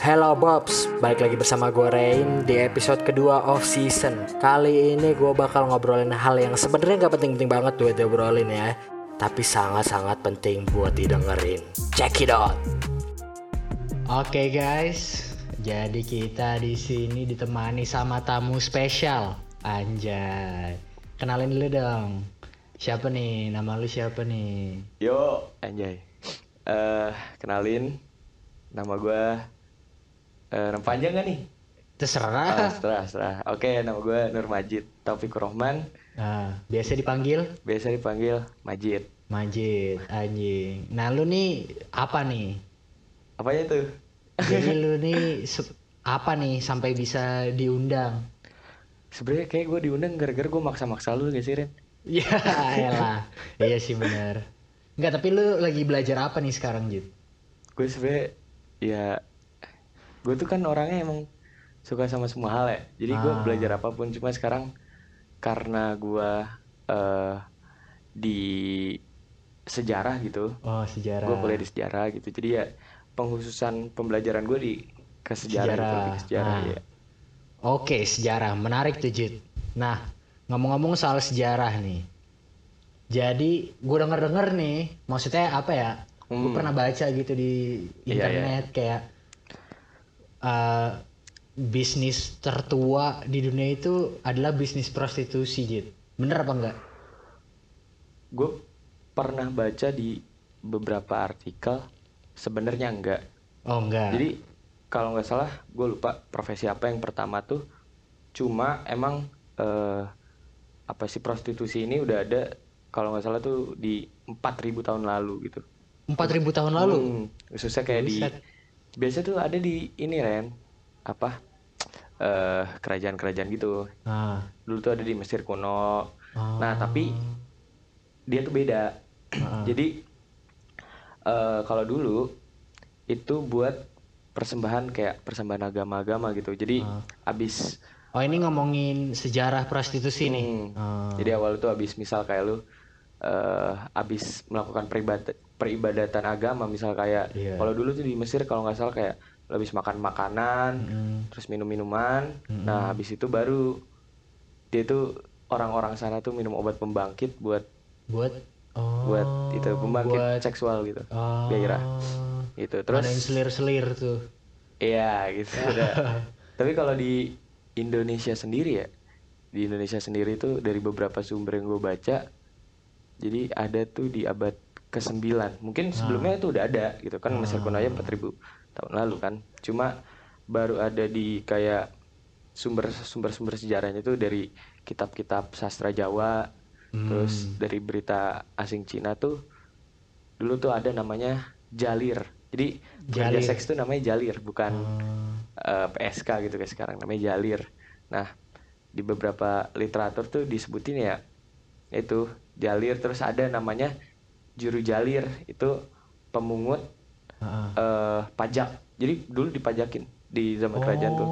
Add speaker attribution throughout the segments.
Speaker 1: Hello Bobs, balik lagi bersama gue Rain di episode kedua of season. Kali ini gue bakal ngobrolin hal yang sebenarnya gak penting-penting banget buat diobrolin ya, tapi sangat-sangat penting buat didengerin. Check it out. Oke guys, jadi kita di sini ditemani sama tamu spesial. Anjay, kenalin dulu dong. Siapa nih? Nama lu siapa nih?
Speaker 2: Yo, anjay. Eh, kenalin nama gue eh nama panjang gak nih?
Speaker 1: Terserah.
Speaker 2: Ah, setelah, setelah. Oke, nama gue Nur Majid Taufik Rohman,
Speaker 1: Nah, biasa dipanggil
Speaker 2: biasa dipanggil Majid.
Speaker 1: Majid, anjing. Nah lu nih apa nih?
Speaker 2: Apanya tuh?
Speaker 1: Jadi lu nih apa nih sampai bisa diundang?
Speaker 2: Sebenarnya kayak gue diundang gara-gara gue maksa-maksa lu gak sih, Ren?
Speaker 1: Ya elah. Iya sih benar. Enggak, tapi lu lagi belajar apa nih sekarang, Jid?
Speaker 2: Gue sebenarnya ya gue tuh kan orangnya emang suka sama semua hal ya. Jadi gue
Speaker 1: Ah.
Speaker 2: belajar apa pun cuma sekarang karena gue eh di sejarah gitu.
Speaker 1: Oh, sejarah.
Speaker 2: gue kuliah di sejarah gitu jadi ya penghususan pembelajaran gue di ke sejarah, gitu,
Speaker 1: Sejarah.
Speaker 2: lebih ke sejarah
Speaker 1: Ah.
Speaker 2: ya
Speaker 1: Oke, sejarah. Menarik tuh, Jid. Nah, ngomong-ngomong soal sejarah nih. Jadi, gue denger-denger nih, maksudnya apa ya? Gue
Speaker 2: Hmm.
Speaker 1: pernah baca gitu di
Speaker 2: Iya,
Speaker 1: internet kayak eh, bisnis tertua di dunia itu adalah bisnis prostitusi, Jid. Bener apa enggak?
Speaker 2: gue pernah baca di beberapa artikel sebenarnya enggak
Speaker 1: Oh, enggak.
Speaker 2: jadi kalau nggak salah gue lupa profesi apa yang pertama tuh cuma emang eh, apa sih prostitusi ini udah ada kalau nggak salah tuh di 4000 tahun lalu gitu
Speaker 1: 4000 tahun lalu.
Speaker 2: Hmm, khususnya kayak di
Speaker 1: Buset.
Speaker 2: biasa tuh ada di ini Ren apa eh kerajaan-kerajaan gitu
Speaker 1: Ah.
Speaker 2: dulu tuh ada di Mesir kuno
Speaker 1: Oh.
Speaker 2: nah tapi dia tuh beda
Speaker 1: Ah.
Speaker 2: jadi eh kalau dulu itu buat persembahan kayak persembahan agama-agama gitu jadi
Speaker 1: Ah.
Speaker 2: abis
Speaker 1: Oh, ini ngomongin sejarah prostitusi nih.
Speaker 2: Hmm.
Speaker 1: Oh.
Speaker 2: jadi awal tuh abis misal kayak lu eh abis melakukan peribadat peribadatan agama misal kayak
Speaker 1: Iya.
Speaker 2: kalau dulu tuh di Mesir kalau nggak salah kayak lu abis makan makanan
Speaker 1: Mm.
Speaker 2: terus minum minuman
Speaker 1: Mm-mm.
Speaker 2: nah habis itu baru dia tuh orang-orang sana tuh minum obat pembangkit buat
Speaker 1: buat oh,
Speaker 2: buat itu pembangkit
Speaker 1: buat
Speaker 2: seksual gitu
Speaker 1: oh,
Speaker 2: daerah gitu terus
Speaker 1: ngadain selir-selir tuh.
Speaker 2: iya gitu udah. tapi kalau di Indonesia sendiri ya di Indonesia sendiri tuh dari beberapa sumber yang gue baca jadi ada tuh di abad ke-9 mungkin sebelumnya itu udah ada gitu kan Mesir kuno aja 4000 tahun lalu kan cuma baru ada di kayak sumber sumber sumber sejarahnya tuh dari kitab-kitab sastra Jawa terus dari berita asing Cina tuh dulu tuh ada namanya jalir jadi
Speaker 1: Jalir.
Speaker 2: seks tuh namanya jalir bukan
Speaker 1: Oh.
Speaker 2: eh, PSK gitu kayak sekarang namanya jalir. Nah di beberapa literatur tuh disebutin ya itu jalir terus ada namanya juru jalir itu pemungut eh, pajak. Jadi dulu dipajakin di zaman kerajaan tuh.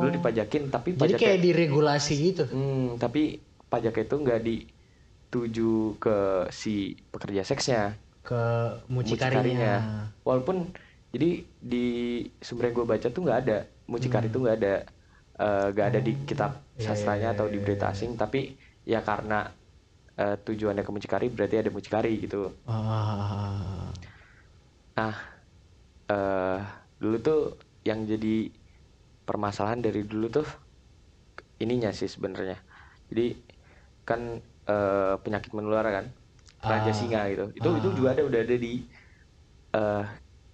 Speaker 2: Dulu dipajakin tapi
Speaker 1: Oh. Jadi
Speaker 2: pajaknya
Speaker 1: kayak diregulasi gitu.
Speaker 2: Hmm, tapi pajaknya itu nggak dituju ke si pekerja seksnya,
Speaker 1: ke
Speaker 2: mucikarinya.
Speaker 1: mucikarinya.
Speaker 2: Walaupun jadi di sumber yang gue baca tuh nggak ada mucikari tuh nggak ada eh, nggak ada di kitab sastranya atau di berita asing, tapi ya karena eh, tujuannya ke mucikari berarti ada mucikari gitu.
Speaker 1: Ah.
Speaker 2: Nah, eh dulu tuh yang jadi permasalahan dari dulu tuh ininya sih sebenarnya. Jadi kan eh, penyakit menular kan, raja
Speaker 1: Ah.
Speaker 2: singa gitu. Itu itu juga ada udah ada di eh,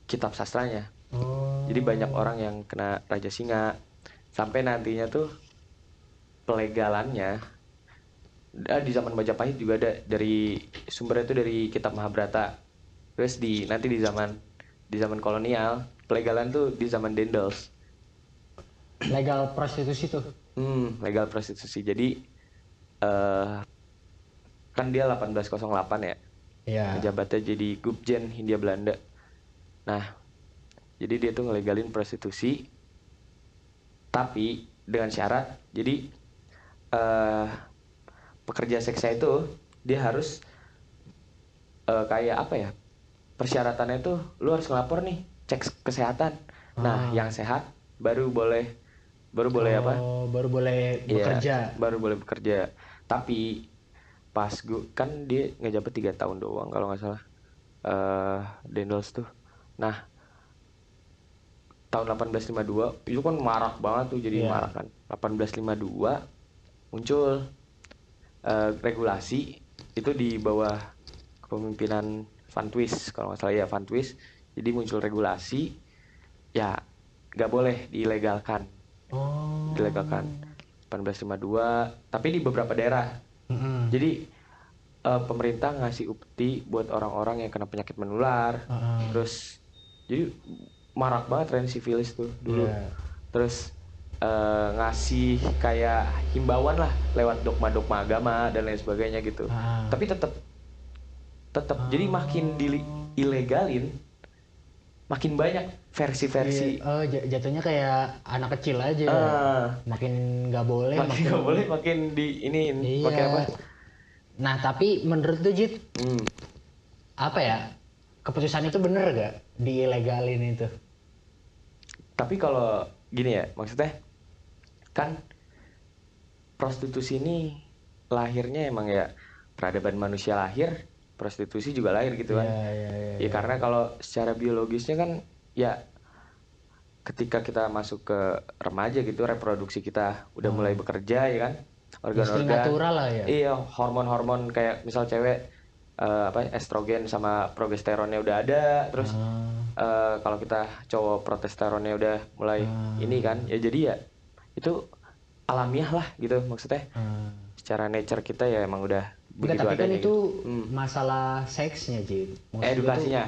Speaker 2: kitab sastranya.
Speaker 1: Oh.
Speaker 2: Jadi banyak orang yang kena raja singa sampai nantinya tuh pelegalannya ah, di zaman Majapahit juga ada dari sumbernya itu dari kitab Mahabharata. Terus di nanti di zaman di zaman kolonial pelegalan tuh di zaman Dendels.
Speaker 1: Legal prostitusi tuh.
Speaker 2: Hmm, legal prostitusi. Jadi eh kan dia 1808 ya.
Speaker 1: Iya.
Speaker 2: Pejabatnya jadi Gubjen Hindia Belanda. Nah, jadi dia tuh ngelegalin prostitusi tapi dengan syarat jadi eh pekerja seksnya itu dia harus eh, kayak apa ya persyaratannya tuh lu harus ngelapor nih cek kesehatan. Nah,
Speaker 1: Ah.
Speaker 2: yang sehat baru boleh baru boleh apa?
Speaker 1: Oh, baru boleh
Speaker 2: Iya,
Speaker 1: bekerja.
Speaker 2: baru boleh bekerja. Tapi pas gue kan dia ngejabat tiga tahun doang kalau nggak salah. eh Daniels tuh. Nah, tahun 1852 itu kan marak banget tuh jadi
Speaker 1: Iya.
Speaker 2: marak kan. 1852 muncul eh, regulasi itu di bawah kepemimpinan Van Twist kalau nggak salah ya Van Twist. Jadi muncul regulasi ya nggak boleh dilegalkan
Speaker 1: Oh.
Speaker 2: dilegalkan 1852 tapi di beberapa daerah
Speaker 1: Mm-mm.
Speaker 2: jadi eh, pemerintah ngasih upeti buat orang-orang yang kena penyakit menular
Speaker 1: Heeh.
Speaker 2: terus jadi marak banget tren sifilis tuh dulu
Speaker 1: Iya.
Speaker 2: terus eh, ngasih kayak himbauan lah lewat dogma-dogma agama dan lain sebagainya gitu
Speaker 1: Ah.
Speaker 2: tapi tetap tetap jadi makin dili- ilegalin makin banyak versi-versi
Speaker 1: Iya, Oh, jatuhnya kayak anak kecil aja.
Speaker 2: Ah.
Speaker 1: Makin nggak boleh,
Speaker 2: makin nggak boleh makin di ini
Speaker 1: Iya.
Speaker 2: pakai apa
Speaker 1: Nah, tapi menurut lu Jit,
Speaker 2: Hmm.
Speaker 1: apa ya? Keputusan itu bener gak diilegalin itu?
Speaker 2: Tapi kalau gini ya, maksudnya kan prostitusi ini lahirnya emang ya peradaban manusia lahir, prostitusi juga lahir gitu kan.
Speaker 1: Iya, iya, iya.
Speaker 2: Ya karena kalau secara biologisnya kan ya ketika kita masuk ke remaja gitu reproduksi kita udah mulai bekerja ya kan.
Speaker 1: Insting natural lah ya.
Speaker 2: Iya, hormon-hormon kayak misal cewek eh, apa estrogen sama progesteronnya udah ada, terus
Speaker 1: Ah.
Speaker 2: eh, kalau kita cowok protesteronnya udah mulai ini kan, ya jadi ya itu alamiah lah gitu maksudnya.
Speaker 1: Ah.
Speaker 2: Secara nature kita ya emang udah
Speaker 1: Enggak,
Speaker 2: begitu
Speaker 1: tapi kan itu
Speaker 2: gitu. Hmm.
Speaker 1: masalah seksnya, Jit. Maksud
Speaker 2: edukasinya.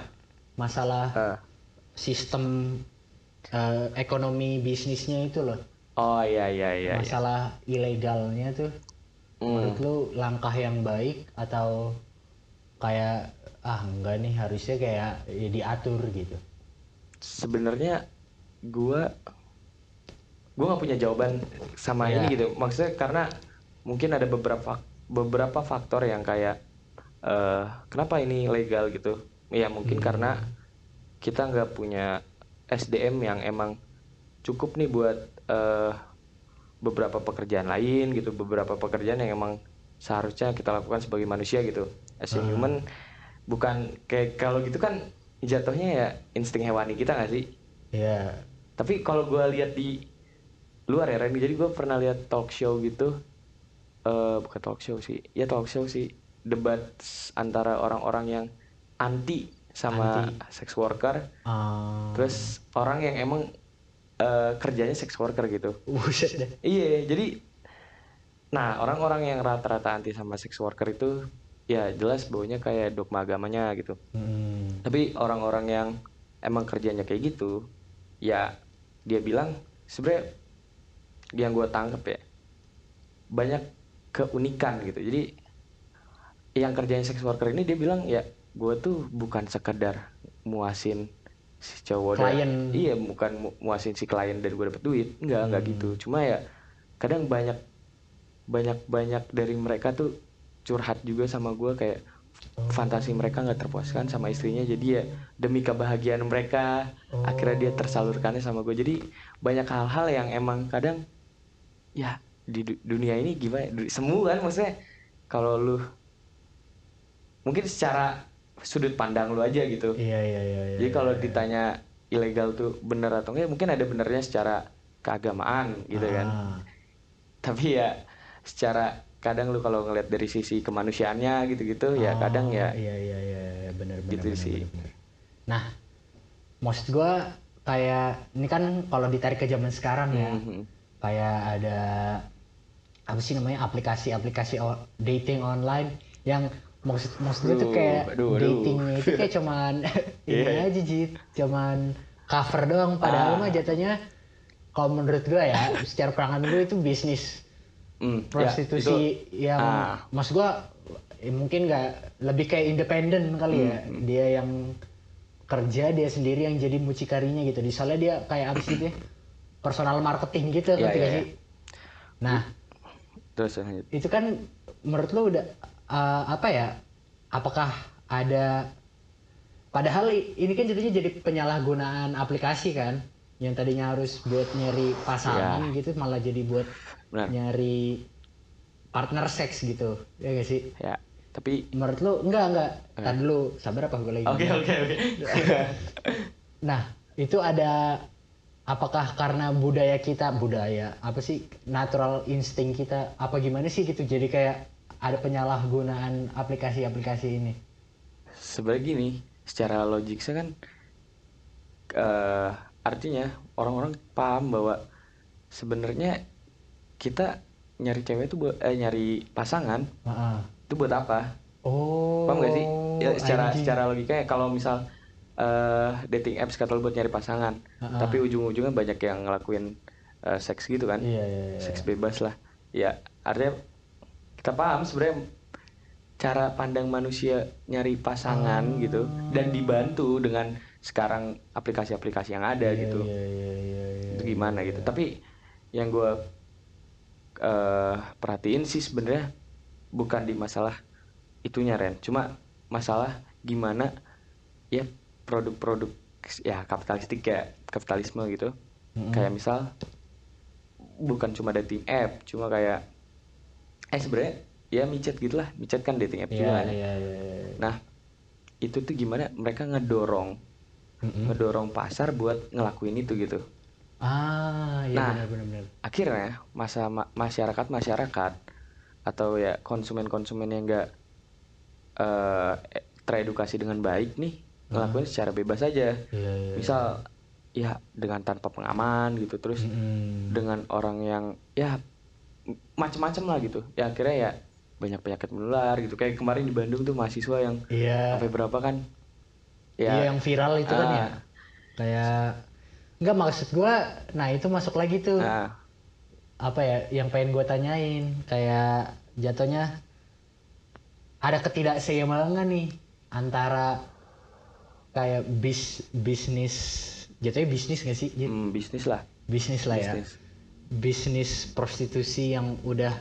Speaker 1: Masalah
Speaker 2: Eh,
Speaker 1: sistem eh, ekonomi bisnisnya itu loh.
Speaker 2: oh iya iya iya. iya.
Speaker 1: masalah ilegalnya tuh
Speaker 2: Hmm.
Speaker 1: menurut lu langkah yang baik atau kayak ah enggak nih harusnya kayak ya diatur gitu
Speaker 2: Sebenarnya gua gua nggak punya jawaban sama
Speaker 1: Iya.
Speaker 2: ini gitu. Maksudnya karena mungkin ada beberapa beberapa faktor yang kayak eh kenapa ini legal gitu. Ya mungkin karena kita nggak punya SDM yang emang cukup nih buat eh beberapa pekerjaan lain gitu, beberapa pekerjaan yang emang seharusnya kita lakukan sebagai manusia gitu. As a human bukan kayak kalau gitu kan jatuhnya ya insting hewani kita nggak sih?
Speaker 1: ya
Speaker 2: Tapi kalau gue lihat di luar ya Ren, jadi gue pernah lihat talk show gitu, eh bukan talk show sih, ya talk show sih, debat antara orang-orang yang anti sama sex worker,
Speaker 1: ah.
Speaker 2: Terus orang yang emang eh, kerjanya sex worker gitu.
Speaker 1: buset deh.
Speaker 2: Iya, jadi nah orang-orang yang rata-rata anti sama sex worker itu ya jelas baunya kayak dogma agamanya gitu.
Speaker 1: Hmm.
Speaker 2: Tapi orang-orang yang emang kerjanya kayak gitu, ya dia bilang sebenarnya yang gue tangkep ya banyak keunikan gitu. Jadi yang kerjanya sex worker ini dia bilang ya gue tuh bukan sekedar muasin si cowok dan-
Speaker 1: Klien.
Speaker 2: iya bukan mu- muasin si klien dan gue dapet duit. Enggak enggak gitu. Cuma ya kadang banyak banyak banyak dari mereka tuh curhat juga sama gue kayak fantasi mereka nggak terpuaskan sama istrinya. Jadi ya demi kebahagiaan mereka akhirnya dia tersalurkannya sama gue jadi banyak hal-hal yang emang kadang ya di du- dunia ini gimana Du- semu kan maksudnya kalau lu mungkin secara sudut pandang lu aja gitu
Speaker 1: iya iya iya iya.
Speaker 2: jadi kalau ditanya ilegal tuh bener atau enggak mungkin ada benernya secara keagamaan gitu kan
Speaker 1: Ah.
Speaker 2: tapi ya secara kadang lu kalau ngeliat dari sisi kemanusiaannya gitu-gitu ya kadang ya
Speaker 1: Oh, iya iya iya iya, bener bener
Speaker 2: Gitu
Speaker 1: bener,
Speaker 2: sih.
Speaker 1: bener, bener. nah maksud gua kayak ini kan kalau ditarik ke zaman sekarang ya
Speaker 2: Mhm.
Speaker 1: Kayak ada apa sih namanya aplikasi-aplikasi dating online yang maksud maksud gue tuh kayak
Speaker 2: aduh, aduh.
Speaker 1: datingnya itu kayak cuman ini
Speaker 2: Iya.
Speaker 1: aja jit cuman cover doang padahal
Speaker 2: Ah.
Speaker 1: mah jatuhnya kalau menurut gue ya secara perangan gue itu bisnis
Speaker 2: ya,
Speaker 1: prostitusi
Speaker 2: itu-
Speaker 1: yang
Speaker 2: ah.
Speaker 1: maksud gua eh, mungkin nggak lebih kayak independen kali ya
Speaker 2: Hmm,
Speaker 1: dia yang kerja dia sendiri yang jadi mucikarinya gitu di soalnya dia kayak apa sih dia personal marketing gitu gak
Speaker 2: iya.
Speaker 1: sih nah
Speaker 2: terus lanjut.
Speaker 1: itu kan menurut lo udah uh, apa ya apakah ada padahal ini kan jadinya jadi penyalahgunaan aplikasi kan yang tadinya harus buat nyari pasangan gitu malah jadi buat
Speaker 2: Benar.
Speaker 1: nyari partner seks gitu ya gak sih
Speaker 2: Ya, tapi
Speaker 1: menurut lu enggak enggak Tar dulu sabar apa gue lagi
Speaker 2: oke oke oke.
Speaker 1: Nah, itu ada apakah karena budaya kita budaya apa sih natural insting kita apa gimana sih gitu jadi kayak ada penyalahgunaan aplikasi-aplikasi ini.
Speaker 2: Sebenarnya gini, secara logiknya kan eh artinya orang-orang paham bahwa sebenarnya kita nyari cewek itu buat eh, nyari pasangan
Speaker 1: Heeh.
Speaker 2: itu buat apa?
Speaker 1: Oh.
Speaker 2: Paham gak sih? Ya, secara
Speaker 1: anjing.
Speaker 2: secara logikanya kalau misal eh dating apps kata lu buat nyari pasangan,
Speaker 1: Ha-ha.
Speaker 2: tapi ujung-ujungnya banyak yang ngelakuin eh, seks gitu kan?
Speaker 1: Iya, iya, iya.
Speaker 2: Seks bebas lah. Ya, artinya kita paham sebenarnya cara pandang manusia nyari pasangan
Speaker 1: Ah.
Speaker 2: gitu dan dibantu dengan sekarang aplikasi-aplikasi yang ada
Speaker 1: Iya,
Speaker 2: gitu.
Speaker 1: Iya, iya, iya, iya.
Speaker 2: Itu gimana gitu. Tapi yang gue eh perhatiin sih sebenarnya bukan di masalah itunya Ren, cuma masalah gimana ya produk-produk ya kapitalistik kayak kapitalisme gitu.
Speaker 1: Mm-mm.
Speaker 2: Kayak misal bukan cuma dating app, cuma kayak eh sebenarnya ya micet gitulah, micet kan dating app
Speaker 1: Iya,
Speaker 2: juga
Speaker 1: iya, iya, iya.
Speaker 2: Nah, itu tuh gimana mereka ngedorong
Speaker 1: Mm-mm.
Speaker 2: ngedorong pasar buat ngelakuin itu gitu.
Speaker 1: Ah, iya
Speaker 2: Nah.
Speaker 1: benar benar benar.
Speaker 2: akhirnya masa ma- masyarakat masyarakat atau ya konsumen konsumen yang enggak teredukasi dengan baik nih ngelakuin secara bebas aja
Speaker 1: Iya, iya.
Speaker 2: misal ya dengan tanpa pengaman gitu terus
Speaker 1: Mm-mm.
Speaker 2: dengan orang yang ya macem-macem lah gitu ya akhirnya ya banyak penyakit menular gitu kayak kemarin di Bandung tuh mahasiswa yang
Speaker 1: Iya.
Speaker 2: sampai berapa kan
Speaker 1: Iya
Speaker 2: ya
Speaker 1: yang viral itu kan
Speaker 2: Ah.
Speaker 1: ya. Kayak nggak maksud gua. Nah itu masuk lagi tuh.
Speaker 2: nah
Speaker 1: Apa ya yang pengen gue tanyain kayak jatuhnya ada ketidakseimbangan nih antara kayak bis bisnis jatuhnya bisnis gak sih
Speaker 2: hmm, bisnis lah
Speaker 1: bisnis lah ya
Speaker 2: bisnis
Speaker 1: bisnis prostitusi yang udah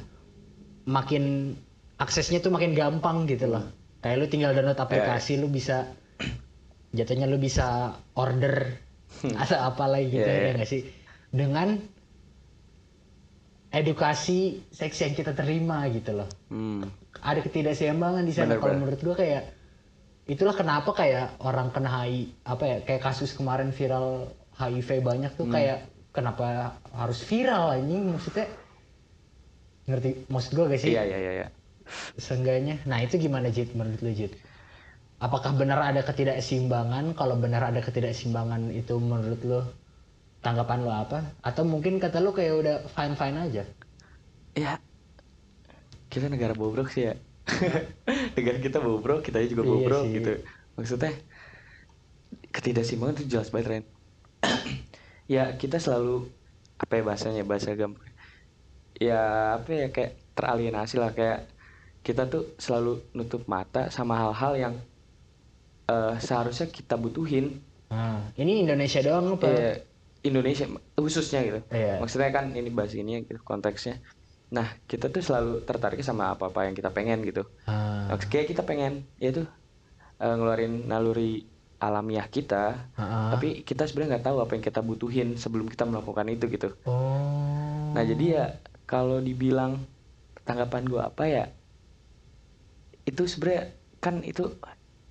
Speaker 1: makin aksesnya tuh makin gampang gitu loh. Kayak lu tinggal download aplikasi lu bisa jatuhnya lu bisa order atau apa lagi gitu
Speaker 2: Iya,
Speaker 1: ya
Speaker 2: iya.
Speaker 1: nggak sih? Dengan edukasi seks yang kita terima gitu loh.
Speaker 2: hmm.
Speaker 1: Ada ketidakseimbangan di sana kalau menurut gua kayak itulah kenapa kayak orang kena HIV apa ya kayak kasus kemarin viral HIV banyak
Speaker 2: Hmm.
Speaker 1: tuh kayak kenapa harus viral anjing? Maksudnya ngerti? Maksud gua gak sih?
Speaker 2: Iya iya iya iya.
Speaker 1: seenggaknya. Nah itu gimana Jit menurut lu Jit? Apakah benar ada ketidakseimbangan? Kalau benar ada ketidakseimbangan itu menurut lu tanggapan lu apa? Atau mungkin kata lu kayak udah fine fine aja?
Speaker 2: Ya kita negara bobrok sih ya negara kita bobrok kita juga
Speaker 1: Iya
Speaker 2: bobrok
Speaker 1: sih.
Speaker 2: gitu maksudnya ketidakseimbangan itu jelas banget Ren ya kita selalu apa ya bahasanya bahasa gampang ya apa ya kayak teralienasi lah kayak kita tuh selalu nutup mata sama hal-hal yang eh, seharusnya kita butuhin
Speaker 1: nah, ini Indonesia doang apa
Speaker 2: Eh, Indonesia khususnya gitu.
Speaker 1: Iya.
Speaker 2: Maksudnya kan ini bahas ini gitu, konteksnya. Nah, kita tuh selalu tertarik sama apa-apa yang kita pengen gitu.
Speaker 1: Ah,
Speaker 2: Kayak kita pengen yaitu eh, ngeluarin naluri alamiah kita,
Speaker 1: ah,
Speaker 2: tapi kita sebenarnya nggak tahu apa yang kita butuhin sebelum kita melakukan itu gitu.
Speaker 1: oh
Speaker 2: Nah, jadi ya kalau dibilang tanggapan gua apa ya? Itu sebenarnya kan itu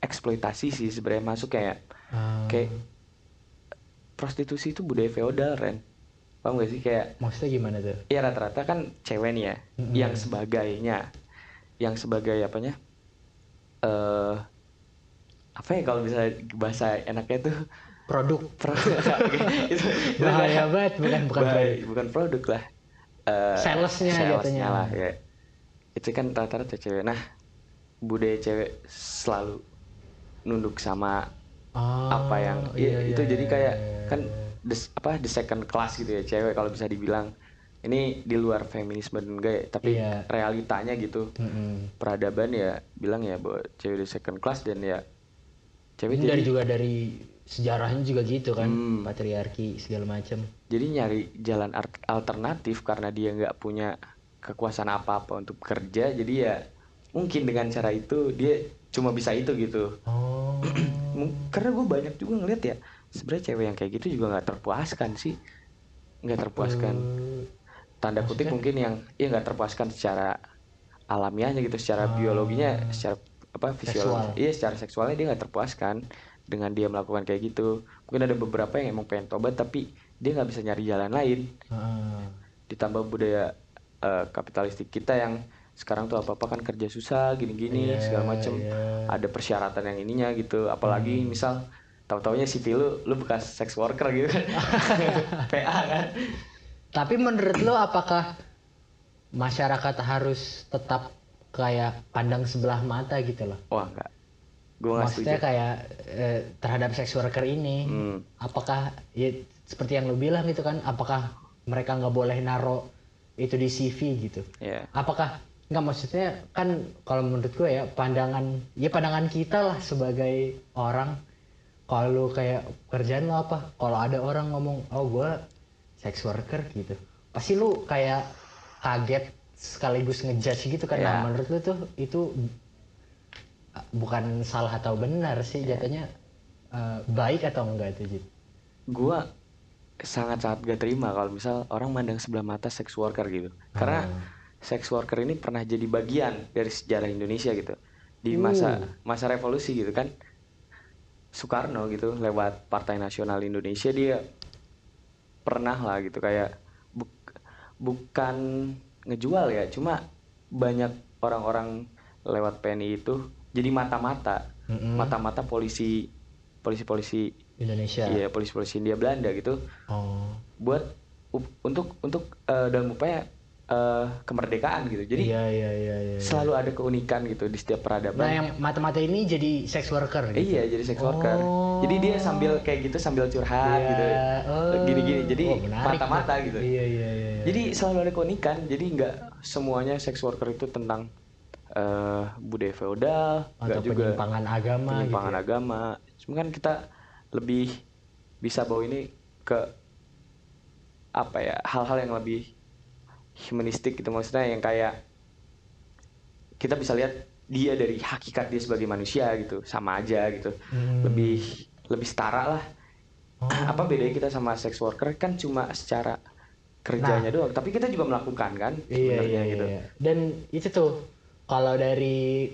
Speaker 2: eksploitasi sih sebenarnya masuk kayak
Speaker 1: Ah,
Speaker 2: kayak prostitusi itu budaya feodal Ren paham gak sih kayak
Speaker 1: maksudnya gimana tuh?
Speaker 2: Ya rata-rata kan cewek nih ya
Speaker 1: Mm-mm.
Speaker 2: yang sebagainya. Yang sebagai apanya? Eh apa ya kalau bisa bahasa enaknya tuh?
Speaker 1: Produk.
Speaker 2: Pro- itu, itu
Speaker 1: bahaya banget bukan bukan
Speaker 2: Bah-
Speaker 1: produk.
Speaker 2: bukan produk lah. Eh,
Speaker 1: Salesnya jatuhnya.
Speaker 2: lah ya. Itu kan rata-rata cewek. Nah budaya cewek selalu nunduk sama
Speaker 1: Oh,
Speaker 2: apa yang
Speaker 1: iya,
Speaker 2: ya, itu
Speaker 1: iya,
Speaker 2: jadi
Speaker 1: iya,
Speaker 2: kayak
Speaker 1: iya,
Speaker 2: kan the, apa the second class gitu ya cewek kalau bisa dibilang ini di luar feminisme dan enggak ya tapi
Speaker 1: Iya.
Speaker 2: realitanya gitu
Speaker 1: Mm-mm.
Speaker 2: peradaban ya bilang ya bahwa cewek the second class dan ya cewek
Speaker 1: Ini
Speaker 2: jadi
Speaker 1: dari juga dari sejarahnya juga gitu kan
Speaker 2: Hmm.
Speaker 1: patriarki segala macam
Speaker 2: jadi nyari jalan alternatif karena dia nggak punya kekuasaan apa-apa untuk kerja jadi ya mungkin dengan cara itu dia cuma bisa itu gitu
Speaker 1: oh
Speaker 2: karena gue banyak juga ngeliat ya sebenarnya cewek yang kayak gitu juga nggak terpuaskan sih nggak terpuaskan
Speaker 1: Eh,
Speaker 2: tanda kutip mungkin yang ya nggak terpuaskan secara alamiahnya gitu secara
Speaker 1: Ah.
Speaker 2: biologinya secara apa visual
Speaker 1: Seksual.
Speaker 2: iya secara seksualnya dia nggak terpuaskan dengan dia melakukan kayak gitu mungkin ada beberapa yang emang pengen tobat tapi dia nggak bisa nyari jalan lain
Speaker 1: heeh.
Speaker 2: ditambah budaya eh, kapitalistik kita yang sekarang tuh apa apa kan kerja susah gini-gini
Speaker 1: Iya,
Speaker 2: segala macem
Speaker 1: iya.
Speaker 2: ada persyaratan yang ininya gitu apalagi
Speaker 1: Hmm.
Speaker 2: misal tahu-taunya CV lu lu bekas sex worker gitu kan PA kan
Speaker 1: Tapi menurut lo apakah masyarakat harus tetap kayak pandang sebelah mata gitu loh?
Speaker 2: wah enggak gue nggak setuju
Speaker 1: Maksudnya kayak eh, terhadap sex worker ini,
Speaker 2: Hmm.
Speaker 1: apakah ya seperti yang lo bilang gitu kan, apakah mereka nggak boleh naro itu di CV gitu?
Speaker 2: ya
Speaker 1: Apakah nggak maksudnya kan kalau menurut gue ya pandangan ya pandangan kita lah sebagai orang kalau kayak kerjaan lo apa? Kalau ada orang ngomong oh gue sex worker gitu. Pasti lu kayak kaget sekaligus ngejudge gitu kan. Nah
Speaker 2: Ya.
Speaker 1: menurut lu tuh itu bukan salah atau benar sih jatuhnya uh, baik atau enggak itu Jit?
Speaker 2: gue sangat-sangat gak terima kalau misal orang mandang sebelah mata sex worker gitu. Karena
Speaker 1: Hmm.
Speaker 2: sex worker ini pernah jadi bagian dari sejarah Indonesia gitu. Di masa masa revolusi gitu kan Soekarno gitu lewat Partai Nasional Indonesia dia pernah lah gitu kayak buk- bukan ngejual ya cuma banyak orang-orang lewat PNI itu jadi mata-mata.
Speaker 1: Mm-mm.
Speaker 2: mata-mata polisi polisi-polisi
Speaker 1: Indonesia.
Speaker 2: Iya polisi-polisi India Belanda gitu.
Speaker 1: Oh.
Speaker 2: Buat up- untuk untuk eh, dalam upaya eh, kemerdekaan gitu jadi
Speaker 1: iya iya iya iya
Speaker 2: selalu ada keunikan gitu di setiap peradaban
Speaker 1: nah yang mata-mata ini jadi sex worker
Speaker 2: Eh,
Speaker 1: gitu
Speaker 2: iya jadi sex worker
Speaker 1: Oh.
Speaker 2: jadi dia sambil kayak gitu sambil curhat
Speaker 1: Iya.
Speaker 2: gitu
Speaker 1: Oh.
Speaker 2: gini-gini jadi
Speaker 1: Oh, menarik
Speaker 2: mata-mata
Speaker 1: tuh.
Speaker 2: gitu
Speaker 1: Iya iya iya. iya.
Speaker 2: jadi selalu ada keunikan jadi nggak semuanya sex worker itu tentang eh, budaya feodal
Speaker 1: atau
Speaker 2: juga
Speaker 1: penyimpangan agama
Speaker 2: penyimpangan
Speaker 1: gitu. ya.
Speaker 2: agama cuma kan kita lebih bisa bawa ini ke apa ya hal-hal yang lebih humanistik gitu maksudnya yang kayak kita bisa lihat dia dari hakikat dia sebagai manusia gitu sama aja gitu
Speaker 1: Hmm.
Speaker 2: lebih lebih setara lah
Speaker 1: Oh.
Speaker 2: apa bedanya kita sama sex worker kan cuma secara kerjanya doang tapi kita juga melakukan kan
Speaker 1: Nah. Iya
Speaker 2: sebenarnya
Speaker 1: iya
Speaker 2: gitu
Speaker 1: iya. Dan itu tuh kalau dari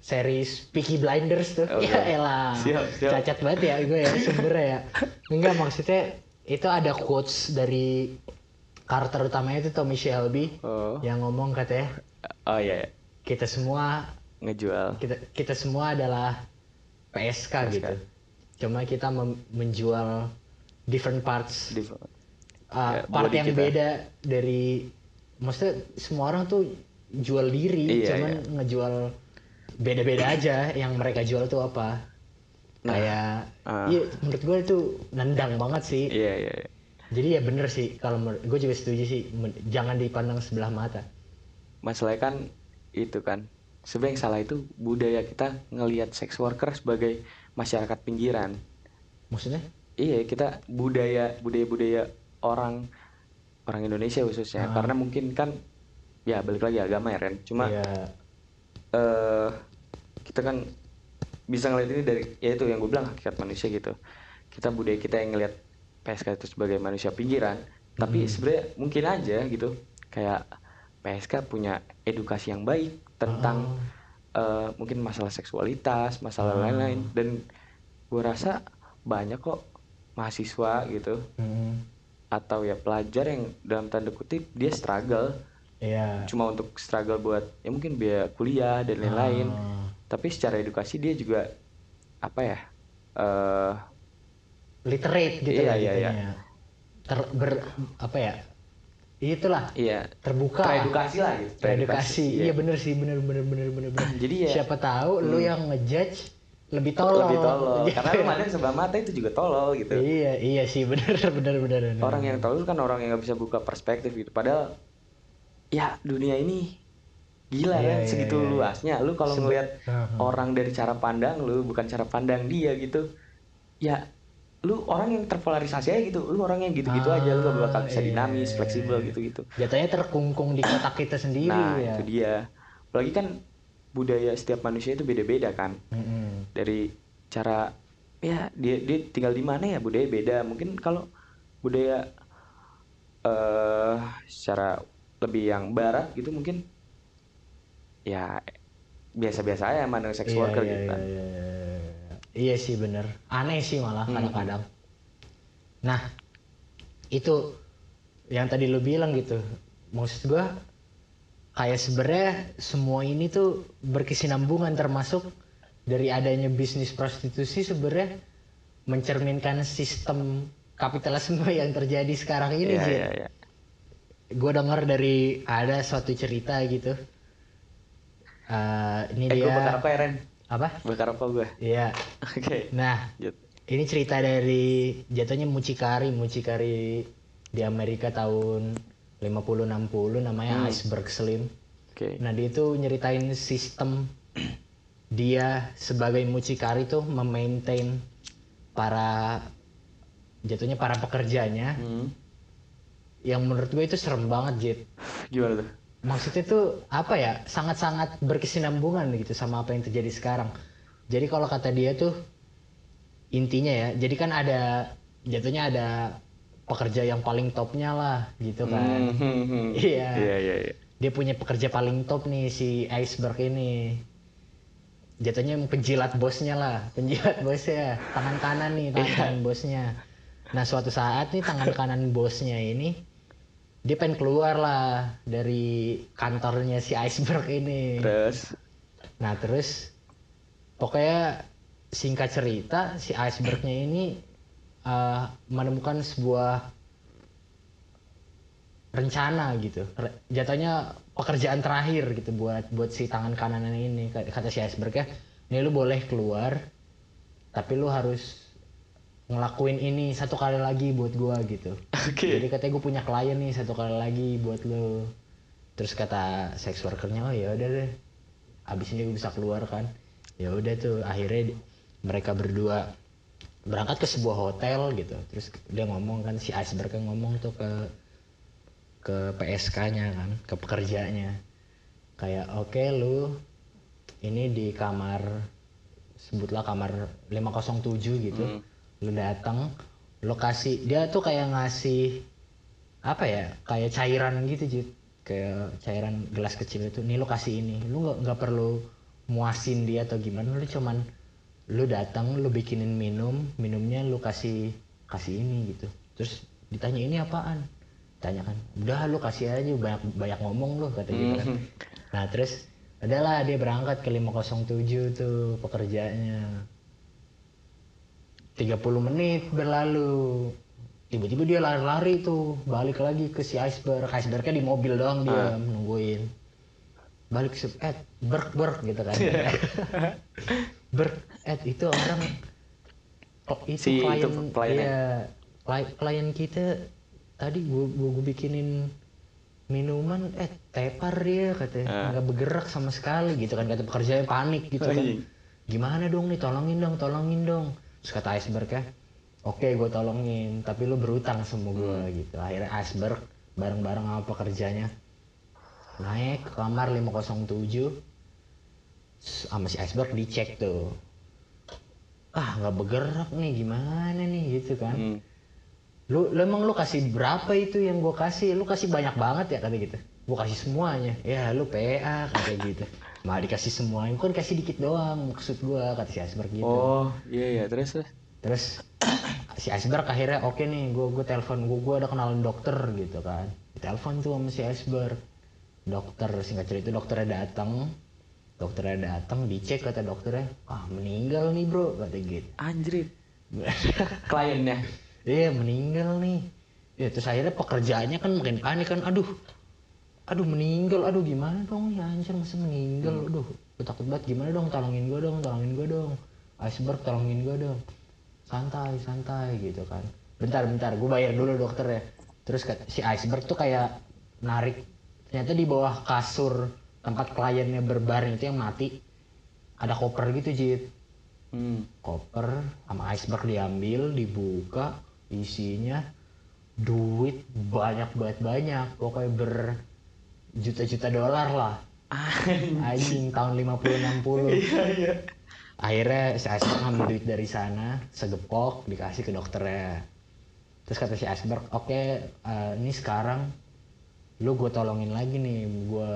Speaker 1: series Peaky Blinders tuh,
Speaker 2: Oh,
Speaker 1: ya
Speaker 2: iya.
Speaker 1: elah,
Speaker 2: Siap, siap.
Speaker 1: cacat banget ya gue ya sumbernya ya. Enggak maksudnya itu ada quotes dari karakter utamanya itu Tommy Shelby
Speaker 2: oh
Speaker 1: yang ngomong katanya
Speaker 2: oh iya iya.
Speaker 1: kita semua
Speaker 2: ngejual
Speaker 1: kita kita semua adalah PSK, gitu. Cuma kita menjual different parts
Speaker 2: di
Speaker 1: uh,
Speaker 2: Ya,
Speaker 1: part
Speaker 2: body
Speaker 1: yang
Speaker 2: kita.
Speaker 1: beda dari maksudnya semua orang tuh jual diri
Speaker 2: Iya,
Speaker 1: cuman ngejual beda-beda aja yang mereka jual tuh apa
Speaker 2: Nah,
Speaker 1: kayak
Speaker 2: ah.
Speaker 1: iya menurut gue itu nendang banget sih
Speaker 2: iya iya iya.
Speaker 1: Jadi ya bener sih kalau gue juga setuju sih jangan dipandang sebelah mata.
Speaker 2: Masalahnya kan itu kan sebenarnya yang salah itu budaya kita ngelihat sex worker sebagai masyarakat pinggiran.
Speaker 1: Maksudnya?
Speaker 2: Iya kita budaya budaya budaya orang orang Indonesia khususnya. Karena mungkin kan ya balik lagi agama ya Ren. Cuma
Speaker 1: ya
Speaker 2: eh kita kan bisa ngeliat ini dari ya itu yang gue bilang hakikat manusia gitu. Kita budaya kita yang ngelihat PSK itu sebagai manusia pinggiran. Tapi sebenarnya mungkin aja gitu. Kayak PSK punya edukasi yang baik tentang eh, mungkin masalah seksualitas masalah lain-lain. Dan gue rasa banyak kok mahasiswa gitu.
Speaker 1: Hmm,
Speaker 2: atau ya pelajar yang dalam tanda kutip dia struggle.
Speaker 1: Ya
Speaker 2: cuma untuk struggle buat ya mungkin biaya kuliah dan lain-lain.
Speaker 1: Ah.
Speaker 2: tapi secara edukasi dia juga apa ya eh
Speaker 1: literate gitu
Speaker 2: Iya,
Speaker 1: lah
Speaker 2: iya, iya.
Speaker 1: ter ber apa ya itulah
Speaker 2: iya
Speaker 1: terbuka
Speaker 2: teredukasi lah gitu
Speaker 1: teredukasi iya bener sih bener bener bener bener, bener.
Speaker 2: Jadi ya-
Speaker 1: siapa tahu lu yang ngejudge lebih tolol
Speaker 2: lebih tolol
Speaker 1: Gitu
Speaker 2: karena lu
Speaker 1: ya.
Speaker 2: mandang sebelah mata itu juga tolol gitu
Speaker 1: iya iya sih bener bener bener, bener.
Speaker 2: orang yang tolol kan orang yang nggak bisa buka perspektif gitu padahal ya dunia ini gila
Speaker 1: Iya,
Speaker 2: kan
Speaker 1: iya,
Speaker 2: segitu
Speaker 1: iya, iya.
Speaker 2: luasnya lu kalau ngelihat
Speaker 1: Aha.
Speaker 2: orang dari cara pandang lu bukan cara pandang dia gitu ya lu orang yang terpolarisasi aja gitu lu orang yang gitu-gitu aja lu gak bakal bisa
Speaker 1: iya,
Speaker 2: dinamis
Speaker 1: iya,
Speaker 2: fleksibel
Speaker 1: iya.
Speaker 2: gitu-gitu
Speaker 1: jatuhnya terkungkung di kotak kita sendiri
Speaker 2: nah
Speaker 1: ya
Speaker 2: itu dia apalagi kan budaya setiap manusia itu beda-beda kan
Speaker 1: Mm-mm.
Speaker 2: dari cara ya dia dia tinggal di mana ya budaya beda mungkin kalau budaya eh secara lebih yang barat gitu mungkin ya biasa-biasa aja mandang sex
Speaker 1: Iya,
Speaker 2: worker
Speaker 1: iya,
Speaker 2: gitu kan
Speaker 1: iya, iya, iya. Iya sih bener. Aneh sih malah
Speaker 2: Hmm.
Speaker 1: kadang-kadang. Nah, itu yang tadi lu bilang gitu. Maksud gua kayak sebenarnya semua ini tuh berkesinambungan termasuk dari adanya bisnis prostitusi sebenarnya mencerminkan sistem kapitalisme yang terjadi sekarang ini
Speaker 2: Iya,
Speaker 1: Jin.
Speaker 2: iya, iya.
Speaker 1: Gue dengar dari ada suatu cerita gitu. Eh, ini
Speaker 2: eh
Speaker 1: dia
Speaker 2: gue apa ya Ren
Speaker 1: apa?
Speaker 2: bakar apa gue
Speaker 1: Iya.
Speaker 2: oke
Speaker 1: Nah,
Speaker 2: Lanjut.
Speaker 1: ini cerita dari jatuhnya mucikari, mucikari di Amerika tahun 50-60 namanya Iceberg Slim.
Speaker 2: oke
Speaker 1: Nah, dia itu nyeritain sistem dia sebagai mucikari tuh memaintain para jatuhnya para pekerjanya
Speaker 2: Hmm.
Speaker 1: yang menurut gue itu serem banget Jit.
Speaker 2: gimana tuh
Speaker 1: maksudnya tuh apa ya sangat-sangat berkesinambungan gitu sama apa yang terjadi sekarang. Jadi kalau kata dia tuh intinya ya jadi kan ada jatuhnya ada pekerja yang paling topnya lah gitu kan.
Speaker 2: Hmm.
Speaker 1: Iya.
Speaker 2: iya iya iya.
Speaker 1: Dia punya pekerja paling top nih si iceberg ini. Jatuhnya penjilat bosnya lah penjilat bosnya. Tangan kanan nih tangan kanan bosnya. Nah suatu saat nih tangan kanan bosnya ini dia pengen keluar lah dari kantornya si iceberg ini.
Speaker 2: Terus?
Speaker 1: Nah terus pokoknya singkat cerita si icebergnya ini eh, menemukan sebuah rencana gitu. Re- jatuhnya pekerjaan terakhir gitu buat buat si tangan kanan ini Kata- kata si iceberg ya. Ini lu boleh keluar tapi lu harus ngelakuin ini satu kali lagi buat gua gitu.
Speaker 2: Oke.
Speaker 1: Jadi katanya gue punya klien nih satu kali lagi buat lo. Terus kata sex workernya oh ya udah deh. Abis ini gue bisa keluar kan. Ya udah tuh akhirnya mereka berdua berangkat ke sebuah hotel gitu. Terus dia ngomong kan si iceberg kan ngomong tuh ke ke PSK-nya kan ke pekerjanya. Kayak oke lu ini di kamar sebutlah kamar 507 gitu.
Speaker 2: Hmm.
Speaker 1: Lu datang lokasi dia tuh kayak ngasih apa ya kayak cairan gitu Jit. Kayak cairan gelas kecil itu nih lu kasih ini. Lu nggak nggak perlu muasin dia atau gimana lu cuman lu datang lu bikinin minum minumnya lu kasih kasih ini gitu. Terus ditanya ini apaan? Tanya kan udah lu kasih aja banyak banyak ngomong lu kata gitu kan. Nah terus adalah dia berangkat ke 507 tuh pekerjaannya 30 menit berlalu. Tiba-tiba dia lari-lari tuh balik lagi ke si iceberg. Icebergnya di mobil doang dia nungguin. Balik ke Ed berk berk gitu kan. Berk Ed itu orang oh, itu
Speaker 2: Si itu
Speaker 1: klien
Speaker 2: kliennya.
Speaker 1: iya, kli- klien kita tadi gua, gua, gua bikinin minuman eh tepar dia katanya nggak bergerak sama sekali gitu kan kata pekerjanya panik gitu kan. Gimana dong nih tolongin dong tolongin dong terus kata iceberg ya oke gue tolongin tapi lu berutang sama gue gitu. Akhirnya iceberg bareng-bareng sama pekerjanya naik ke kamar 507 sama si iceberg dicek tuh. Ah nggak bergerak nih gimana nih? gitu kan.
Speaker 2: Hmm.
Speaker 1: lu, lu emang lu kasih berapa itu yang gue kasih? Lu kasih banyak banget ya kata gitu. Gue kasih semuanya. Ya lu PA kata gitu mah dikasih semuanya kan kasih dikit doang maksud gue kata si iceberg gitu.
Speaker 2: Oh iya iya terus terus?
Speaker 1: Terus si iceberg akhirnya oke nih gue gue telepon gue gue ada kenalan dokter gitu kan. Telepon tuh sama si iceberg. Dokter singkat cerita dokternya datang dokternya datang dicek kata dokternya. Ah meninggal nih bro kata gitu.
Speaker 2: Anjrit. Kliennya?
Speaker 1: Iya meninggal nih. Ya terus akhirnya pekerjaannya kan makin panik kan. Aduh, aduh meninggal. Aduh gimana dong ya anjir masa meninggal. Aduh, gue takut banget. Gimana dong tolongin gue dong, tolongin gue dong. Iceberg tolongin gue dong. Santai, santai gitu kan. Bentar, bentar. Gue bayar dulu dokter ya. Terus si Iceberg tuh kayak narik. Ternyata di bawah kasur tempat kliennya berbaring itu yang mati. Ada koper gitu Jit
Speaker 2: hmm.
Speaker 1: koper sama iceberg diambil dibuka isinya duit banyak banget banyak pokoknya berjuta-juta dolar lah. Anjing. Tahun 50 60
Speaker 2: iya iya.
Speaker 1: Akhirnya si Iceberg ngambil duit dari sana segepok dikasih ke dokternya. Terus kata si Iceberg oke eh, ini sekarang lu gue tolongin lagi nih gue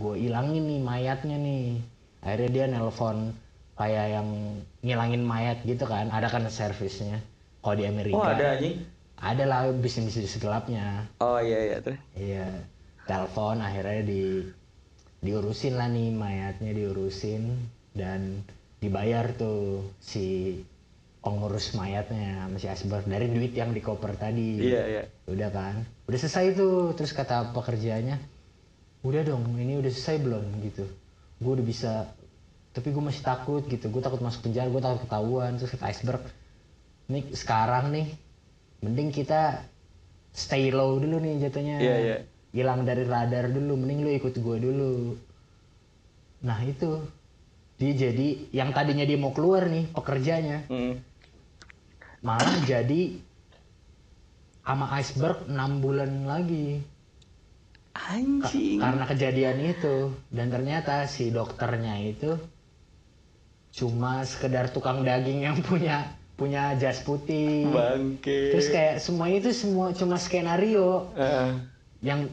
Speaker 1: gue ilangin nih mayatnya nih. Akhirnya dia nelpon kayak yang ngilangin mayat gitu kan ada kan servisnya kalau di Amerika.
Speaker 2: Oh ada anjing.
Speaker 1: ada lah bisnis bisnis gelapnya.
Speaker 2: Oh iya iya terus.
Speaker 1: Iya, telepon akhirnya di diurusin lah nih mayatnya diurusin dan dibayar tuh si pengurus mayatnya sama si Asbar dari duit yang di koper tadi.
Speaker 2: Iya iya.
Speaker 1: Udah kan, udah selesai tuh. Terus kata pekerjaannya, udah dong, ini udah selesai belum gitu. Gue udah bisa, tapi gue masih takut gitu. Gue takut masuk penjara, gue takut ketahuan. Terus kata Iceberg, nih sekarang nih, mending kita stay low dulu nih jatuhnya.
Speaker 2: Iya, iya.
Speaker 1: Hilang dari radar dulu, mending lu ikut gue dulu. Nah itu, dia jadi yang tadinya dia mau keluar nih pekerjanya,
Speaker 2: Mm.
Speaker 1: malah jadi sama iceberg 6 bulan lagi
Speaker 2: Anjing.
Speaker 1: karena kejadian itu dan ternyata si dokternya itu cuma sekedar tukang daging yang punya punya jas putih
Speaker 2: Bangke.
Speaker 1: terus kayak semua itu semua cuma skenario
Speaker 2: Eh,
Speaker 1: yang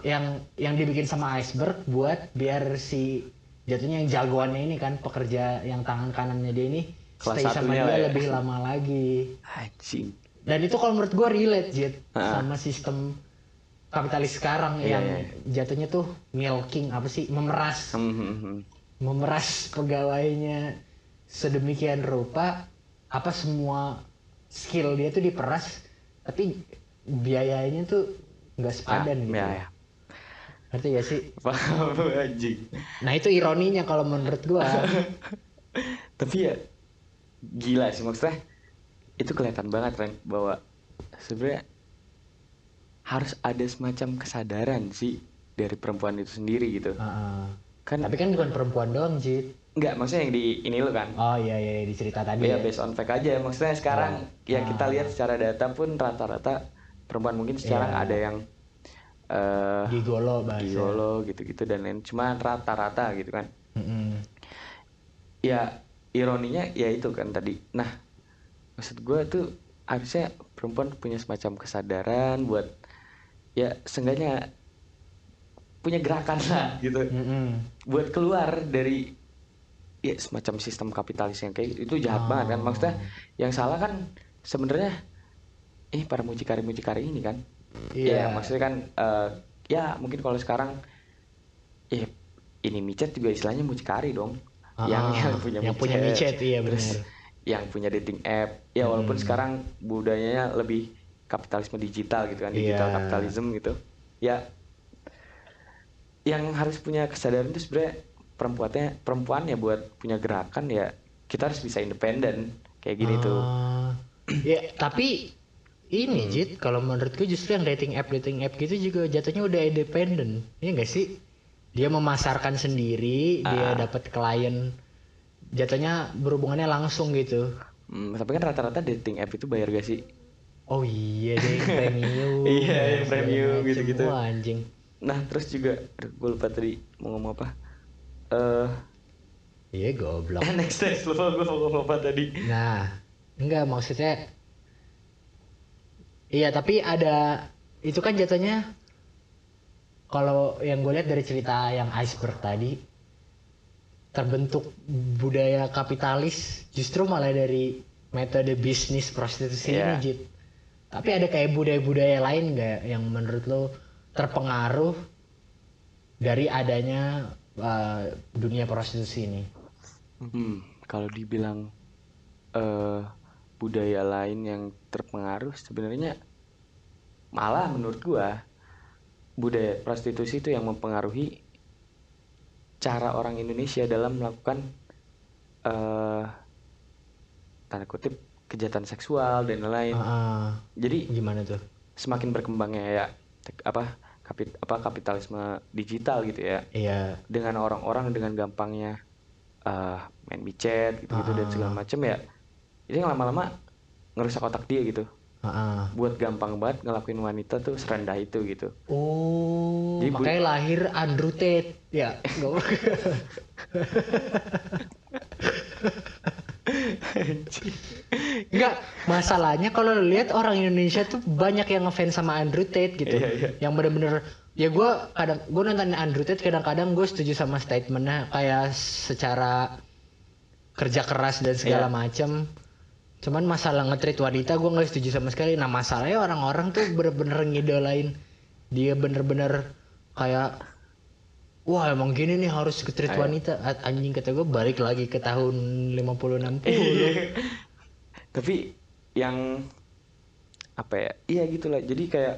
Speaker 1: yang yang dibikin sama iceberg buat biar si jatuhnya yang jagoannya ini kan pekerja yang tangan kanannya dia ini
Speaker 2: Kelas
Speaker 1: stay sama dia
Speaker 2: ya.
Speaker 1: lebih lama lagi
Speaker 2: anjing.
Speaker 1: dan itu kalau menurut gue relate Jit
Speaker 2: Ah.
Speaker 1: sama sistem kapitalis sekarang
Speaker 2: Iya,
Speaker 1: yang
Speaker 2: iya.
Speaker 1: jatuhnya tuh milking apa sih memeras
Speaker 2: hmm, hmm.
Speaker 1: memeras pegawainya sedemikian rupa apa semua skill dia tuh diperas tapi biayanya tuh nggak sepadan
Speaker 2: Ah,
Speaker 1: gitu
Speaker 2: ya, ya.
Speaker 1: ngerti gak sih
Speaker 2: Paham anjing.
Speaker 1: nah itu ironinya kalau menurut gua
Speaker 2: Tapi ya gila sih maksudnya itu kelihatan banget Ren bahwa sebenarnya harus ada semacam kesadaran sih dari perempuan itu sendiri gitu.
Speaker 1: Heeh.
Speaker 2: Kan
Speaker 1: tapi kan bukan perempuan doang Jit
Speaker 2: enggak maksudnya yang di ini lo kan.
Speaker 1: oh iya iya di cerita tadi
Speaker 2: Ya
Speaker 1: ya
Speaker 2: based on fact aja maksudnya sekarang ya kita
Speaker 1: Ah.
Speaker 2: lihat secara data pun rata-rata perempuan mungkin sekarang
Speaker 1: Iya.
Speaker 2: ada yang eh
Speaker 1: gigolo bahasa
Speaker 2: gigolo gitu-gitu dan lain cuma rata-rata gitu kan.
Speaker 1: Mm-mm.
Speaker 2: ya ironinya ya itu kan tadi nah maksud gue tuh harusnya perempuan punya semacam kesadaran buat ya seenggaknya punya gerakan lah gitu
Speaker 1: Mm-mm.
Speaker 2: buat keluar dari ya semacam sistem kapitalis yang kayak itu jahat banget kan maksudnya yang salah kan sebenarnya ini para mucikari mucikari ini kan.
Speaker 1: Iya.
Speaker 2: ya maksudnya kan eh, ya mungkin kalau sekarang ya ini micet juga istilahnya mucikari dong. Yang
Speaker 1: Ah,
Speaker 2: yang punya
Speaker 1: yang punya micet, iya
Speaker 2: terus
Speaker 1: benar.
Speaker 2: yang punya dating app. Ya walaupun sekarang budayanya lebih kapitalisme digital gitu kan digital
Speaker 1: Iya.
Speaker 2: kapitalisme gitu. Ya yang harus punya kesadaran itu sebenarnya perempuannya perempuannya buat punya gerakan ya kita harus bisa independen kayak gini tuh.
Speaker 1: Ah, ya tapi ini
Speaker 2: Hmm.
Speaker 1: Jit kalau menurutku justru yang dating app dating app gitu juga jatuhnya udah independen ya enggak sih? Dia memasarkan sendiri dia
Speaker 2: Ah.
Speaker 1: dapat klien. Jatuhnya berhubungannya langsung gitu.
Speaker 2: Hmm, tapi kan rata-rata dating app itu bayar gak sih?
Speaker 1: Oh iya deh premium.
Speaker 2: Iya, premium gitu-gitu.
Speaker 1: Anjing.
Speaker 2: Nah terus juga aduh, gue lupa tadi mau ngomong apa. Eh
Speaker 1: iya goblok.
Speaker 2: next next lupa gue mau ngomong apa tadi.
Speaker 1: Nah, enggak maksudnya Iya, tapi ada itu kan jatuhnya kalau yang gue lihat dari cerita yang iceberg tadi terbentuk budaya kapitalis justru malah dari metode bisnis prostitusi
Speaker 2: Iya.
Speaker 1: ini Jit. Tapi ada kayak budaya-budaya lain nggak yang menurut lo terpengaruh dari adanya uh, dunia prostitusi ini?
Speaker 2: Hmm, kalau dibilang eh budaya lain yang terpengaruh sebenarnya malah menurut gua budaya prostitusi itu yang mempengaruhi cara orang Indonesia dalam melakukan eh tanda kutip kejahatan seksual dan lain-lain.
Speaker 1: Ah,
Speaker 2: Jadi
Speaker 1: gimana tuh?
Speaker 2: semakin berkembangnya ya apa kapit apa kapitalisme digital gitu ya
Speaker 1: Iya.
Speaker 2: dengan orang-orang dengan gampangnya eh main micet gitu-gitu dan segala macem ya itu yang lama-lama ngerusak otak dia gitu
Speaker 1: Heeh.
Speaker 2: buat gampang banget ngelakuin wanita tuh serendah itu gitu
Speaker 1: Oh,
Speaker 2: Jadi bu-
Speaker 1: makanya lahir Andrew Tate. Ya, nggak Enggak, masalahnya kalau lu lihat orang Indonesia tuh banyak yang ngefans sama Andrew Tate gitu.
Speaker 2: Iya, iya.
Speaker 1: Yang bener-bener ya gue kadang gue nonton Andrew Tate kadang-kadang gue setuju sama statementnya kayak secara kerja keras dan segala
Speaker 2: Iya.
Speaker 1: macem. Cuman masalah nge-treat wanita gue nggak setuju sama sekali. Nah masalahnya orang-orang tuh bener-bener ngidolain dia bener-bener kayak Wah emang gini nih harus
Speaker 2: Ayo.
Speaker 1: wanita Anjing kata gue balik lagi ke tahun 50-60
Speaker 2: Tapi yang apa ya? Iya gitulah. Jadi kayak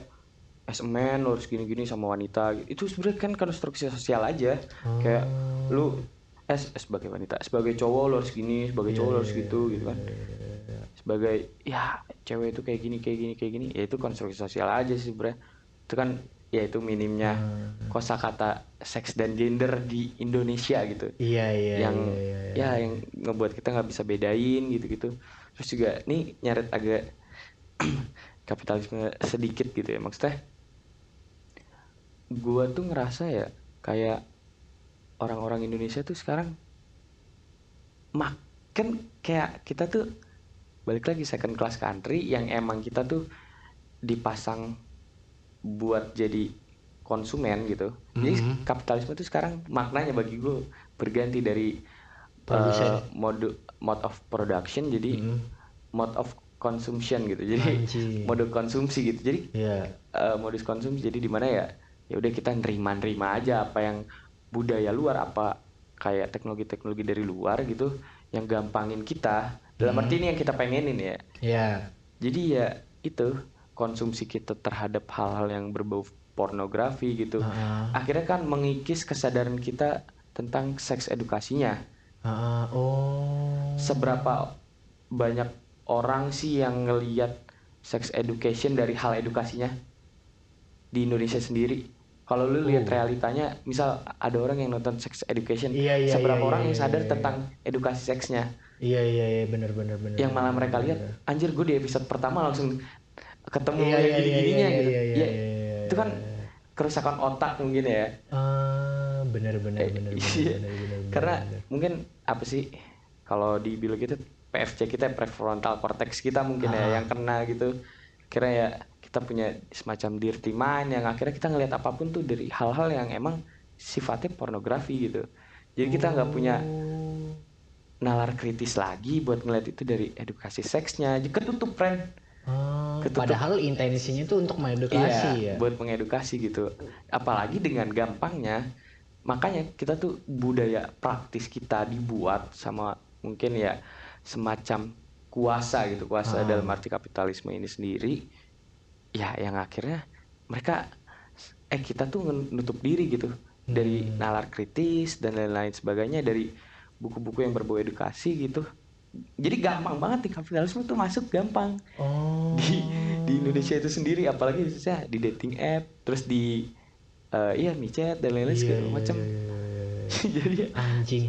Speaker 2: as a man lo harus gini-gini sama wanita. Itu sebenarnya kan konstruksi sosial aja. Kayak lu as sebagai wanita, sebagai cowok lo harus gini, sebagai cowok lo harus gitu gitu kan. Sebagai ya cewek itu kayak gini, kayak gini, kayak gini. Ya itu konstruksi sosial aja sih sebenarnya. Itu kan ya itu minimnya kosakata seks dan gender di Indonesia gitu
Speaker 1: Iya iya
Speaker 2: yang
Speaker 1: iya, iya, iya.
Speaker 2: ya yang ngebuat kita nggak bisa bedain gitu-gitu terus juga nih nyaret agak kapitalisme sedikit gitu ya maksudnya gua tuh ngerasa ya kayak orang-orang Indonesia tuh sekarang makan kayak kita tuh balik lagi second class country yang emang kita tuh dipasang buat jadi konsumen gitu. Jadi
Speaker 1: Mhm.
Speaker 2: kapitalisme itu sekarang maknanya bagi gue berganti dari uh, mode mode of production jadi
Speaker 1: Mhm.
Speaker 2: mode of consumption gitu. Jadi
Speaker 1: Anjing.
Speaker 2: mode konsumsi gitu. Jadi
Speaker 1: Iya.
Speaker 2: uh, modus konsumsi jadi di mana ya ya udah kita nerima-nerima aja apa yang budaya luar apa kayak teknologi-teknologi dari luar gitu yang gampangin kita dalam arti ini yang kita pengenin ya
Speaker 1: Iya.
Speaker 2: jadi ya itu konsumsi kita terhadap hal-hal yang berbau pornografi gitu
Speaker 1: Heeh.
Speaker 2: akhirnya kan mengikis kesadaran kita tentang seks edukasinya
Speaker 1: Heeh. Oh.
Speaker 2: seberapa banyak orang sih yang ngeliat sex education dari hal edukasinya di Indonesia sendiri kalau lu lihat
Speaker 1: Oh.
Speaker 2: realitanya misal ada orang yang nonton sex education
Speaker 1: Iya, iya,
Speaker 2: seberapa
Speaker 1: iya,
Speaker 2: orang
Speaker 1: iya,
Speaker 2: yang
Speaker 1: iya,
Speaker 2: sadar
Speaker 1: iya.
Speaker 2: tentang edukasi seksnya
Speaker 1: Iya iya iya benar benar benar.
Speaker 2: yang malah mereka lihat anjir gue di episode pertama langsung ketemu
Speaker 1: Iya,
Speaker 2: yang
Speaker 1: iya,
Speaker 2: gini-gininya
Speaker 1: iya,
Speaker 2: gitu
Speaker 1: iya, iya,
Speaker 2: Ya,
Speaker 1: iya, iya,
Speaker 2: itu kan kerusakan otak mungkin ya
Speaker 1: Ah, benar benar
Speaker 2: Eh,
Speaker 1: benar benar
Speaker 2: iya.
Speaker 1: benar benar.
Speaker 2: karena mungkin apa sih kalau di biologi itu PFC kita prefrontal cortex kita mungkin
Speaker 1: Ah.
Speaker 2: ya yang kena gitu kira ya kita punya semacam dirty mind yang akhirnya kita ngelihat apa pun tuh dari hal-hal yang emang sifatnya pornografi gitu jadi kita nggak punya
Speaker 1: Oh.
Speaker 2: Nalar kritis lagi buat ngeliat itu dari edukasi seksnya jadi ketutup friend
Speaker 1: Ah,
Speaker 2: ketutup.
Speaker 1: padahal intensinya tuh untuk mengedukasi
Speaker 2: Iya,
Speaker 1: ya.
Speaker 2: buat mengedukasi gitu. Apalagi dengan gampangnya, makanya kita tuh budaya praktis kita dibuat sama mungkin ya semacam kuasa gitu, kuasa
Speaker 1: Ah.
Speaker 2: dalam arti kapitalisme ini sendiri. Ya, yang akhirnya mereka eh kita tuh nutup diri gitu dari
Speaker 1: Hmm.
Speaker 2: nalar kritis dan lain-lain sebagainya dari buku-buku yang berbau edukasi gitu. Jadi gampang banget nih kapitalisme tuh masuk gampang
Speaker 1: Oh.
Speaker 2: di di Indonesia itu sendiri apalagi khususnya di dating app terus di eh, iya micet dan lain-lain
Speaker 1: Iya,
Speaker 2: segala
Speaker 1: iya,
Speaker 2: macam
Speaker 1: iya, iya, iya.
Speaker 2: jadi ya
Speaker 1: Anjing.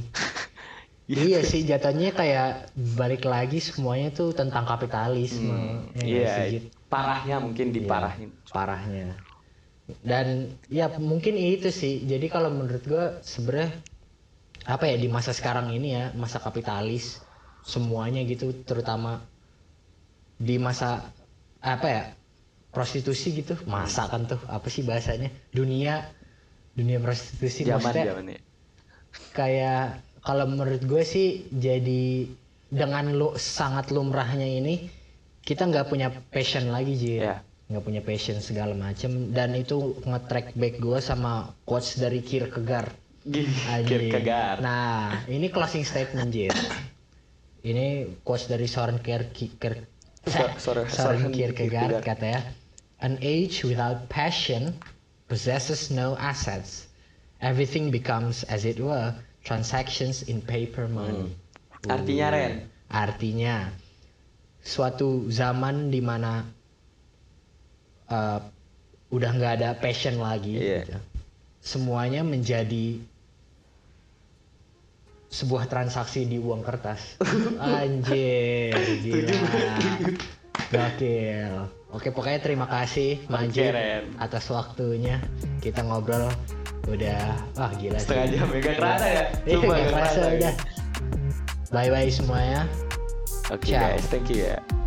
Speaker 2: Gitu.
Speaker 1: Iya sih jatuhnya kayak balik lagi semuanya tuh tentang kapitalisme.
Speaker 2: Hmm,
Speaker 1: Ya
Speaker 2: iya
Speaker 1: Jit?
Speaker 2: parahnya mungkin
Speaker 1: Iya,
Speaker 2: diparahin
Speaker 1: parahnya. Dan ya mungkin itu sih. Jadi kalau menurut gua sebenarnya apa ya di masa sekarang ini ya masa kapitalis semuanya gitu terutama di masa apa ya prostitusi gitu masa kan tuh apa sih bahasanya dunia dunia prostitusi
Speaker 2: zaman
Speaker 1: maksudnya
Speaker 2: zamannya
Speaker 1: kayak kalau menurut gue sih jadi dengan lu sangat lumrahnya ini kita nggak punya passion lagi Ji
Speaker 2: Iya.
Speaker 1: nggak punya passion segala macem dan itu nge-track back gue sama quotes dari Kierkegaard.
Speaker 2: Kierkegaard
Speaker 1: nah ini closing statement Ji ini quotes dari Soren Kierkegaard
Speaker 2: So- Soren-
Speaker 1: Soren Kierkegaard
Speaker 2: Kierkegaard.
Speaker 1: katanya an age without passion possesses no assets. Everything becomes as it were transactions in paper money.
Speaker 2: Artinya
Speaker 1: Uh,
Speaker 2: Ren?
Speaker 1: Artinya suatu zaman di mana uh, udah nggak ada passion lagi
Speaker 2: Iya.
Speaker 1: gitu. semuanya menjadi sebuah transaksi di uang kertas anjir gila gokil oke pokoknya terima kasih Majid
Speaker 2: Ren.
Speaker 1: atas waktunya kita ngobrol udah wah gila sih.
Speaker 2: setengah jam ya gak kerasa ya
Speaker 1: Iya,
Speaker 2: gak
Speaker 1: kerasa
Speaker 2: kerasa
Speaker 1: udah. Bye bye semuanya.
Speaker 2: Oke
Speaker 3: Ciao.
Speaker 2: guys, thank you ya.